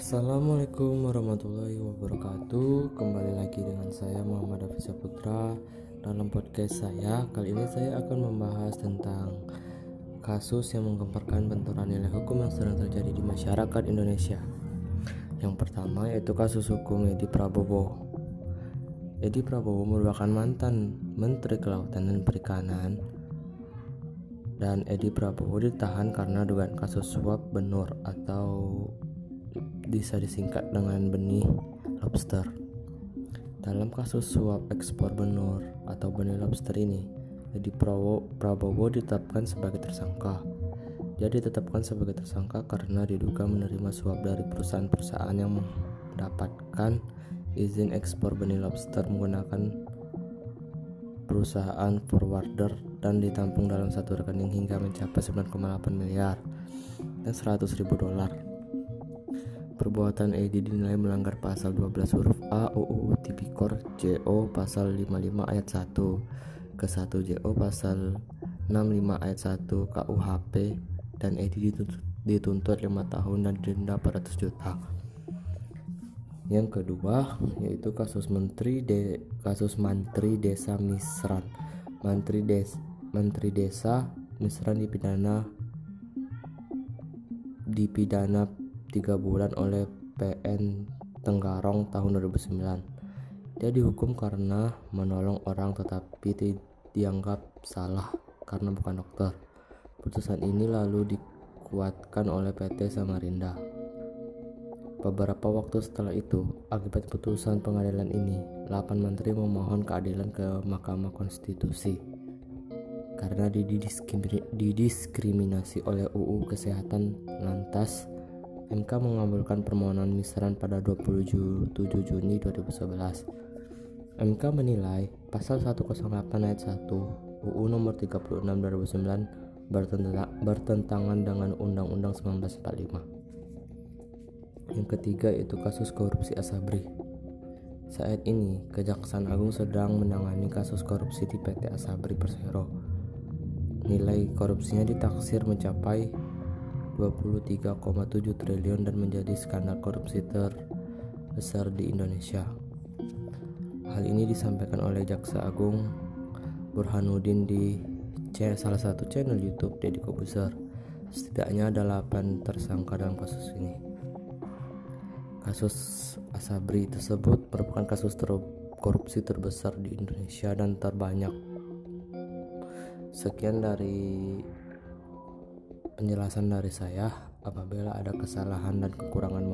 Assalamualaikum warahmatullahi wabarakatuh. Kembali lagi dengan saya Muhammad Hafiz Putra Dalam podcast saya Kali ini saya akan membahas tentang Kasus yang menggemparkan benturan nilai hukum yang sedang terjadi di masyarakat Indonesia. Yang pertama yaitu kasus hukum Edi Prabowo. Edi Prabowo merupakan mantan Menteri Kelautan dan Perikanan dan Edi Prabowo ditahan karena dugaan kasus suap benur atau bisa disingkat dengan benih lobster. Dalam kasus suap ekspor benur atau benih lobster ini, Edi Prabowo, ditetapkan sebagai tersangka. Dia ditetapkan sebagai tersangka karena diduga menerima suap dari perusahaan-perusahaan yang mendapatkan izin ekspor benih lobster menggunakan perusahaan forwarder dan ditampung dalam satu rekening hingga mencapai 9,8 miliar dan 100 ribu dolar. Perbuatan Edi dinilai melanggar pasal 12 huruf A UU Tipikor JO pasal 55 ayat 1 ke 1 JO pasal 65 ayat 1 KUHP dan Edi dituntut, dituntut 5 tahun dan denda 400 juta. Yang kedua yaitu kasus Menteri de kasus Menteri Desa Misran. Menteri Des Menteri Desa Misran dipidana dipidana tiga bulan oleh PN Tenggarong tahun 2009. Dia dihukum karena menolong orang tetapi dianggap salah karena bukan dokter. Putusan ini lalu dikuatkan oleh PT Samarinda. Beberapa waktu setelah itu, akibat putusan pengadilan ini, 8 menteri memohon keadilan ke Mahkamah Konstitusi karena didiskriminasi oleh UU Kesehatan lantas MK mengabulkan permohonan Misran pada 27 Juni 2011. MK menilai pasal 108 ayat 1 UU nomor 36 2009 bertentangan dengan Undang-Undang 1945. Yang ketiga itu kasus korupsi Asabri. Saat ini, Kejaksaan Agung sedang menangani kasus korupsi di PT Asabri Persero. Nilai korupsinya ditaksir mencapai 23,7 triliun dan menjadi skandal korupsi terbesar di Indonesia. Hal ini disampaikan oleh Jaksa Agung Burhanuddin di salah satu channel YouTube Deddy Kobuser. Setidaknya ada 8 tersangka dalam kasus ini. Kasus Asabri tersebut merupakan kasus ter korupsi terbesar di Indonesia dan terbanyak. Sekian dari penjelasan dari saya. Apabila ada kesalahan dan kekurangan.